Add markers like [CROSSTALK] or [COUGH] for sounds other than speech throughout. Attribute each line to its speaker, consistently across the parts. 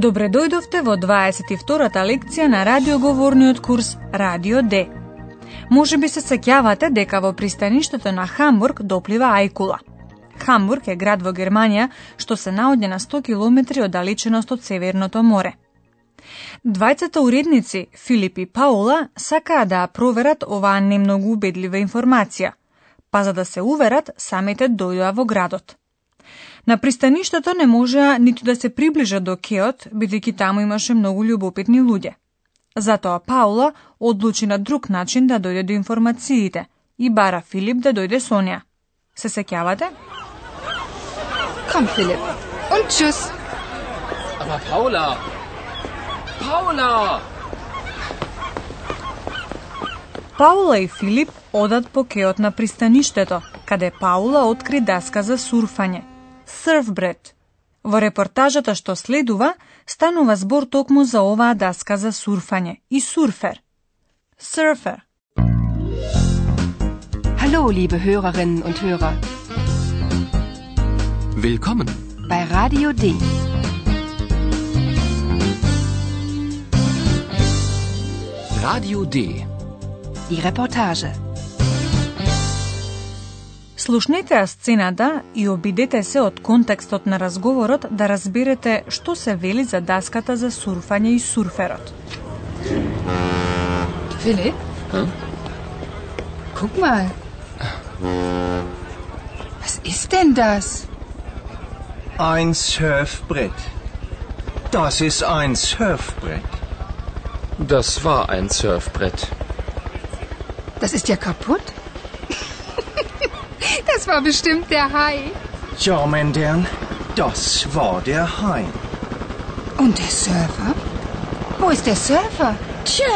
Speaker 1: Добре дојдовте во 22-та лекција на радиоговорниот курс Радио Д. Може би се сеќавате дека во пристаништето на Хамбург доплива Ајкула. Хамбург е град во Германија што се наоѓа на 100 км оддалеченост од Северното море. Двајцата уредници, Филип и Паула, сакаа да проверат оваа немногу убедлива информација, па за да се уверат, самите дојдоа во градот. На пристаништето не можеа ниту да се приближат до Кеот, бидејќи таму имаше многу љубопитни луѓе. Затоа Паула одлучи на друг начин да дојде до информациите и бара Филип да дојде со неа. Се сеќавате?
Speaker 2: Komm, Philipp. Und tschüss.
Speaker 3: Aber Paula! Paula!
Speaker 1: Паула и Филип одат по кеот на пристаништето, каде Паула откри даска за сурфање. Surfbrett. Во репортажата што следува, станува збор токму за оваа даска за сурфање и сурфер. Surfer.
Speaker 2: Hallo, liebe Hörerinnen und Hörer.
Speaker 3: Willkommen!
Speaker 2: Bei Radio D.
Speaker 3: Radio D.
Speaker 2: Die Reportage.
Speaker 1: Слушнете ја сцената и обидете се од контекстот на разговорот да разберете што се вели за даската за сурфање и сурферот.
Speaker 3: Hm?
Speaker 2: Guck mal. Was ist denn das?
Speaker 4: Ein Surfbrett. Das ist ein Surfbrett.
Speaker 3: Das war ein Surfbrett.
Speaker 2: Das ist ja kaputt. Das war bestimmt der Hai.
Speaker 4: Ja, Mendern, das war der Hai.
Speaker 2: Und der Surfer? Wo ist der Surfer?
Speaker 5: Tja,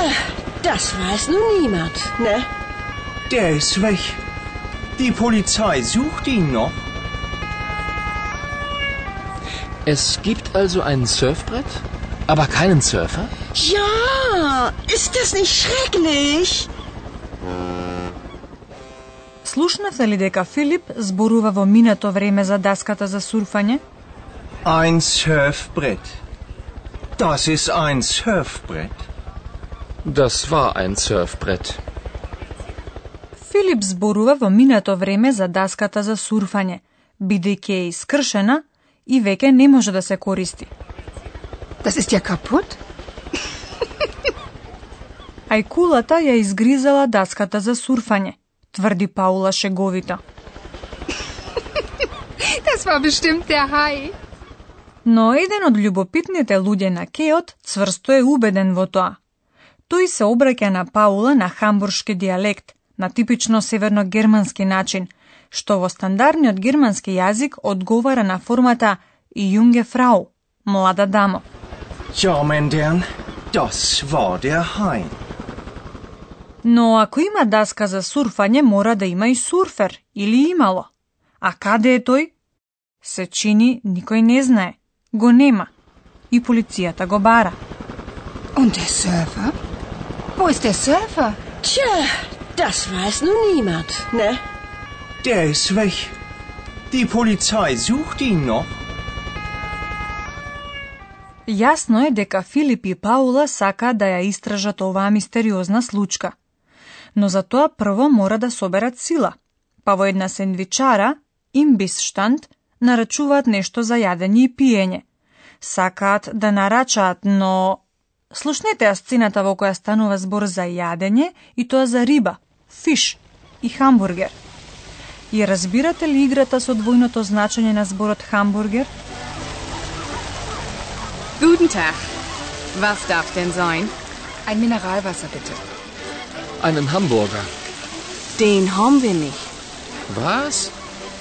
Speaker 5: das weiß nun niemand, ne?
Speaker 4: Der ist weg. Die Polizei sucht ihn noch.
Speaker 3: Es gibt also ein Surfbrett, aber keinen Surfer?
Speaker 5: Ja, ist das nicht schrecklich?
Speaker 1: Слушнавте ли дека Филип зборува во минато време за даската за сурфање?
Speaker 4: Ein Surfbrett. Das ist ein Surfbrett.
Speaker 3: Das war ein Surfbrett.
Speaker 1: Филип зборува во минато време за даската за сурфање, бидејќи е искршена и веќе не може да се користи.
Speaker 2: Das ist ja kaputt.
Speaker 1: Ајкулата ја изгризала даската за сурфање, тврди Паула шеговито.
Speaker 2: Das war bestimmt der Hai.
Speaker 1: Но еден од љубопитните луѓе на Кеот цврсто е убеден во тоа. Тој се обраќа на Паула на хамбуршки дијалект, на типично северно-германски начин, што во стандардниот германски јазик одговара на формата «Junge Frau», млада дамо.
Speaker 4: Ja, Mendern, das war der Hai.
Speaker 1: Но ако има даска за сурфање, мора да има и сурфер, или имало. А каде е тој? Се чини, никој не знае. Го нема. И полицијата го бара.
Speaker 2: Und der Surfer? Wo ist der Surfer?
Speaker 5: Tja, das weiß nun niemand, ne?
Speaker 4: Der ist weg. Die Polizei sucht ihn noch.
Speaker 1: Јасно е дека Филип и Паула сака да ја истражат оваа мистериозна случка. Но за тоа прво мора да соберат сила. Па во една сендвичара, имбисштанд, нарачуваат нешто за јадење и пиење. Сакаат да нарачаат, но... Слушнете ја сцената во која станува збор за јадење и тоа за риба, фиш и хамбургер. И разбирате ли играта со двојното значење на зборот хамбургер?
Speaker 6: Guten Tag. Was darf denn sein?
Speaker 2: Ein Mineralwasser bitte.
Speaker 3: Einen Hamburger.
Speaker 6: Den haben wir nicht.
Speaker 3: Was?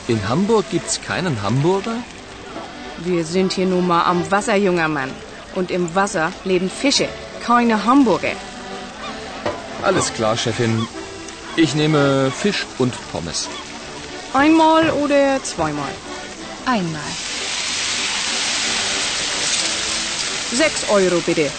Speaker 3: In Hamburg gibt's keinen Hamburger?
Speaker 6: Wir sind hier nun mal am Wasser, junger Mann. Und im Wasser leben Fische, keine Hamburger.
Speaker 3: Alles klar, Chefin. Ich nehme Fisch und Pommes.
Speaker 6: Einmal oder zweimal?
Speaker 2: Einmal.
Speaker 6: Sechs Euro bitte.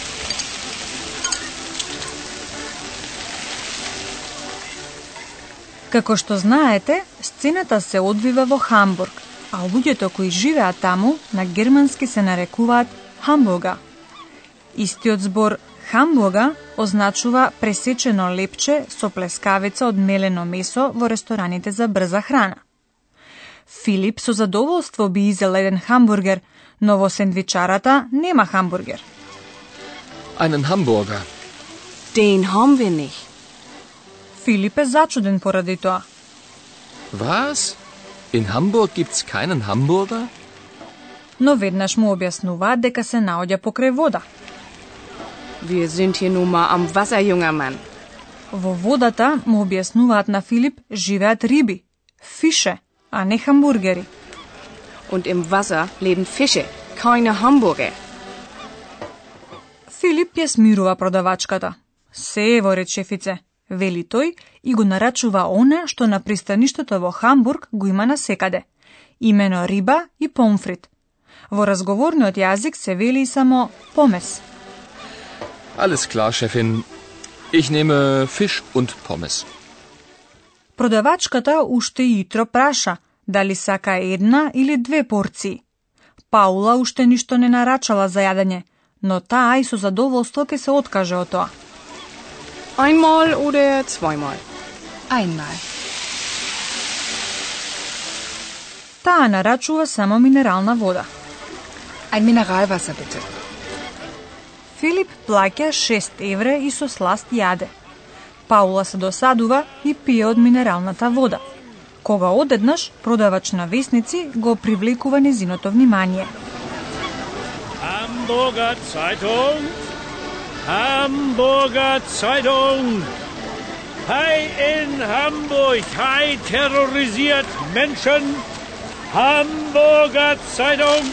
Speaker 1: Како што знаете, сцената се одвива во Хамбург, а луѓето кои живеат таму на германски се нарекуваат Хамбурга. Истиот збор Хамбурга означува пресечено лепче со плескавица од мелено месо во рестораните за брза храна. Филип со задоволство би изел еден хамбургер, но во сендвичарата нема хамбургер.
Speaker 3: Einen Hamburger.
Speaker 5: Den haben wir nicht.
Speaker 1: Филип е зачуден поради тоа.
Speaker 3: Was? In Hamburg gibt's keinen Hamburger?
Speaker 1: Но веднаш му објаснуваат дека се наоѓа покрај вода.
Speaker 6: Wir sind hier nun mal am Wasser, junger Mann.
Speaker 1: Во водата му објаснуваат на Филип живеат риби, фише, а не хамбургери.
Speaker 6: Und im Wasser leben Fische, keine Hamburger.
Speaker 1: Филип ја смирува продавачката. Се е во ред шефице, вели тој и го нарачува она што на пристаништето во Хамбург го има на секаде. Имено риба и помфрит. Во разговорниот јазик се вели само помес.
Speaker 3: Alles klar, Chefin. Ich nehme Fisch und Pommes.
Speaker 1: Продавачката уште јутро праша дали сака една или две порции. Паула уште ништо не нарачала за јадење, но таа и со задоволство ке се откаже од тоа.
Speaker 6: Einmal oder zweimal?
Speaker 2: Einmal.
Speaker 1: Таа нарачува само минерална вода.
Speaker 2: Ein Mineralwasser bitte.
Speaker 1: Филип плаќа 6 евре и со сласт јаде. Паула се досадува и пие од минералната вода. Кога одеднаш продавач на весници го привлекува незиното внимание.
Speaker 7: Hamburger Zeitung. Hamburger Zeitung. Hai in Hamburg. Hai terrorisiert Menschen. Hamburger Zeitung.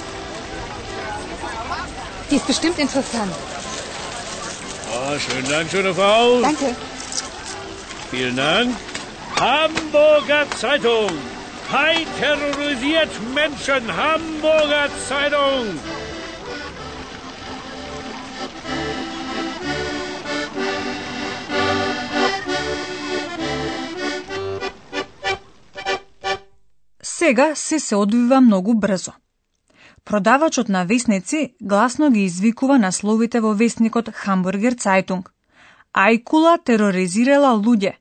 Speaker 2: Die ist bestimmt interessant.
Speaker 7: Oh, schönen Dank, schöne Frau.
Speaker 2: Danke.
Speaker 7: Vielen Dank. Hamburger Zeitung. Hai terrorisiert Menschen. Hamburger Zeitung.
Speaker 1: Сега се се одвива многу брзо. Продавачот на весници гласно ги извикува насловите во весникот Хамбургер Цайтунг. Ајкула тероризирала луѓе.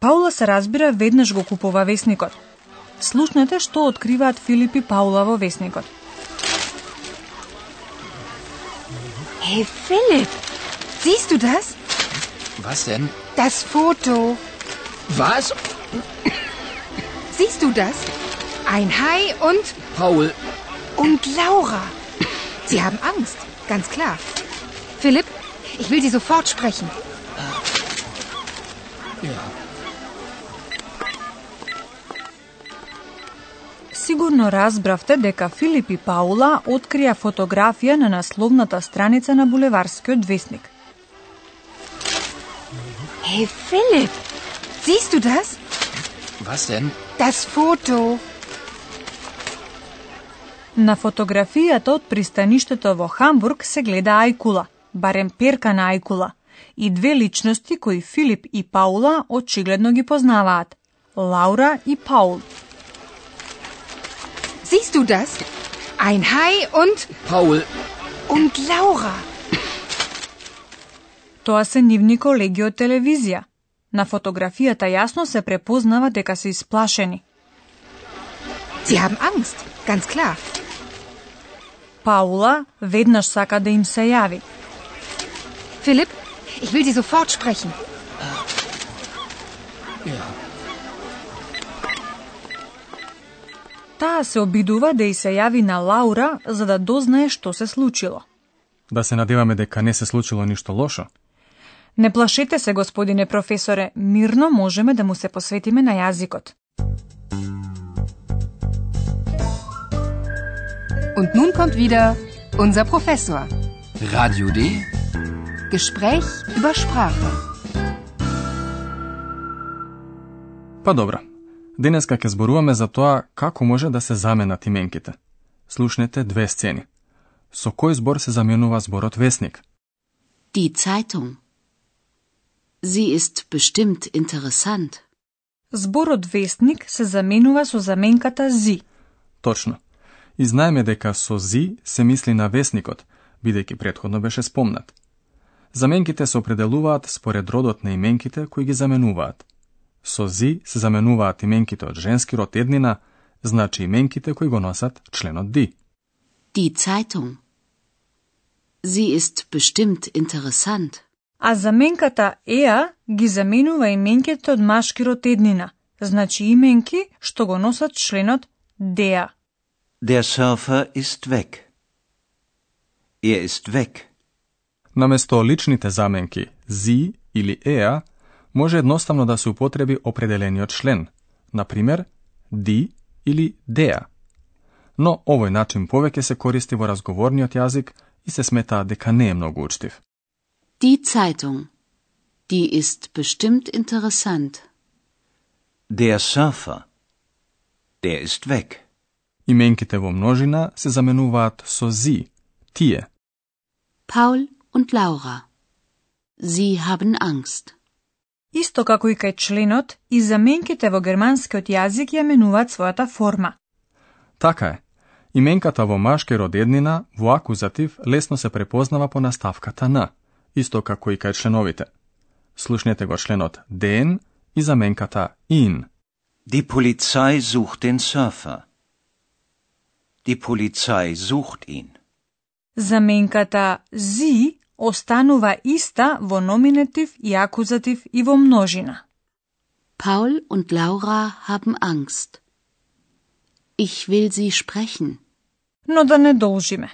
Speaker 1: Паула се разбира веднаш го купува весникот. Слушнете што откриваат Филип и Паула во весникот.
Speaker 2: Hey Philipp, siehst du das?
Speaker 3: Was denn?
Speaker 2: Das Foto.
Speaker 3: Was?
Speaker 2: Siehst du das? Ein Hai und
Speaker 3: Paul,
Speaker 2: und Laura. Sie haben Angst, ganz klar. Philipp, ich will Sie sofort sprechen.
Speaker 3: ja.
Speaker 1: Сигурно разбравте дека Филип и Паула открија фотографија на насловната страница на булеварскиот вестник.
Speaker 2: Hey Philipp, siehst du das?
Speaker 3: Was denn?
Speaker 2: Das Foto.
Speaker 1: На фотографијата од пристаништето во Хамбург се гледа ајкула, барем перка на ајкула, и две личности кои Филип и Паула очигледно ги познаваат – Лаура и Паул.
Speaker 2: Siehst du das? Ein Hai und
Speaker 3: Paul,
Speaker 2: und Laura.
Speaker 1: Тоа се нивни колеги од телевизија. На фотографијата јасно се препознава дека се исплашени.
Speaker 2: Sie haben Angst, ganz klar.
Speaker 1: Паула веднаш сака да им се јави.
Speaker 2: Philipp, ich will Sie sofort sprechen.
Speaker 3: ja.
Speaker 1: Таа се обидува да и се јави на Лаура за да дознае што се случило.
Speaker 8: Да се надеваме дека не се случило ништо лошо.
Speaker 1: Не плашете се, господине професоре, мирно можеме да му се посветиме на јазикот.
Speaker 2: Und nun kommt wieder unser Professor.
Speaker 3: Radio D.
Speaker 2: Gespräch über Sprache.
Speaker 8: Па добра, денеска ќе зборуваме за тоа како може да се заменат именките. Слушнете две сцени. Со кој збор се заменува зборот вестник?
Speaker 9: Die Zeitung. Sie ist bestimmt interessant.
Speaker 1: Зборот вестник се заменува со заменката зи.
Speaker 8: Точно. И знаеме дека со зи се мисли на вестникот, бидејќи предходно беше спомнат. Заменките се определуваат според родот на именките кои ги заменуваат. Со зи се заменуваат именките од женски род еднина, значи именките кои го носат членот ди.
Speaker 9: Die Zeitung. Sie ist bestimmt interessant.
Speaker 1: А заменката еа ги заменува именките од машки род еднина, значи именки што го носат членот деа.
Speaker 4: Der Surfer ist weg. Er ist weg.
Speaker 8: Наместо личните заменки зи или еа, може едноставно да се употреби определениот член, например ди или деа. Но овој начин повеќе се користи во разговорниот јазик и се смета дека не е многу учтив.
Speaker 9: Die Zeitung. Die ist bestimmt interessant.
Speaker 4: Der Surfer. Der ist weg.
Speaker 8: Именките во множина се заменуваат со зи, тие.
Speaker 9: Paul und Laura. Sie haben Angst.
Speaker 1: Исто како и кај членот, и заменките во германскиот јазик ја менуваат својата форма.
Speaker 8: Така е. Именката во машки род еднина во акузатив лесно се препознава по наставката на, исто како и кај членовите. Слушнете го членот den и заменката in.
Speaker 4: Die Polizei sucht den Surfer. Die Polizei sucht ihn.
Speaker 1: Заменката зи останува иста во номинатив и акузатив и во множина.
Speaker 9: Paul und Laura haben Angst. Ich will sie sprechen.
Speaker 1: Но да не должиме.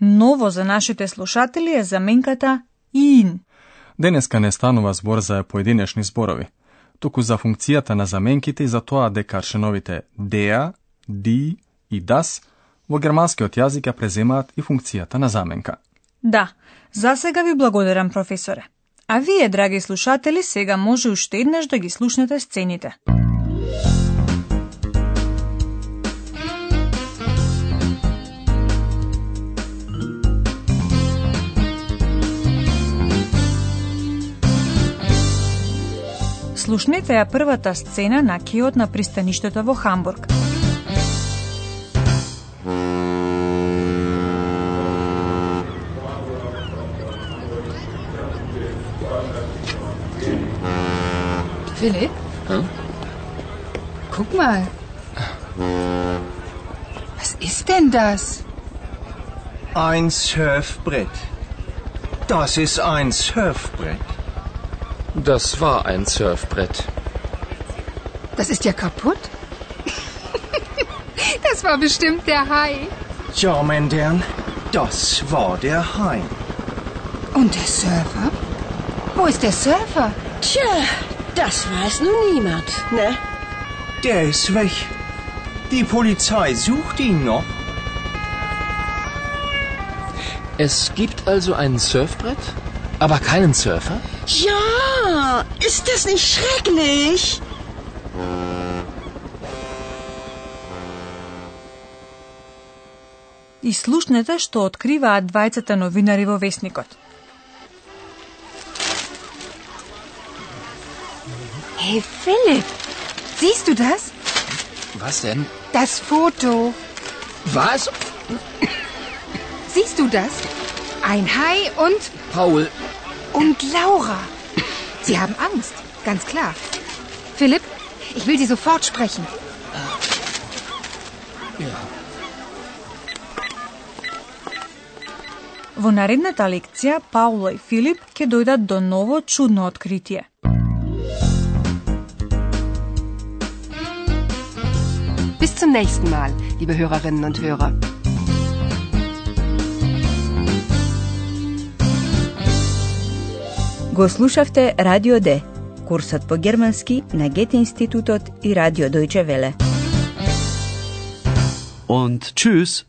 Speaker 1: Ново за нашите слушатели е заменката in.
Speaker 8: Денеска не станува збор за поединечни зборови, туку за функцијата на заменките и за тоа дека членовите der, die и das во германскиот јазик ја преземаат и функцијата на заменка.
Speaker 1: Да, за сега ви благодарам, професоре. А вие, драги слушатели, сега може уште еднаш да ги слушнете сцените. Слушнете ја првата сцена на Киот на пристаништето во Хамбург.
Speaker 2: Philipp?
Speaker 3: Hm?
Speaker 2: Guck mal. Was ist denn das?
Speaker 4: Ein Surfbrett. Das ist ein Surfbrett.
Speaker 3: Das war ein Surfbrett.
Speaker 2: Das ist ja kaputt. [LAUGHS] das war bestimmt der Hai.
Speaker 4: Ja, mein Dern, das war der Hai.
Speaker 2: Und der Surfer? Wo ist der Surfer?
Speaker 5: Tja, das weiß nun niemand, ne?
Speaker 4: Der ist weg. Die Polizei sucht ihn noch.
Speaker 3: Es gibt also ein Surfbrett, aber keinen Surfer?
Speaker 5: Ja, ist das nicht schrecklich?
Speaker 1: И слушнете што откриваат двајцата новинари во вестникот.
Speaker 2: Hey Philipp, siehst du das?
Speaker 3: Was denn?
Speaker 2: Das Foto.
Speaker 3: Was?
Speaker 2: Siehst du das? Ein Hai und
Speaker 3: Paul,
Speaker 2: und Laura. Sie haben Angst, ganz klar. Philipp, ich will Sie sofort sprechen.
Speaker 1: Во наредната лекција, Пауло и Филип ќе дојдат до ново чудно откритие.
Speaker 2: zum nächsten Mal, liebe Hörerinnen und Hörer.
Speaker 10: Го слушавте Радио Д, курсот по германски на Гете институтот и Радио Дојче Веле.
Speaker 11: Und tschüss.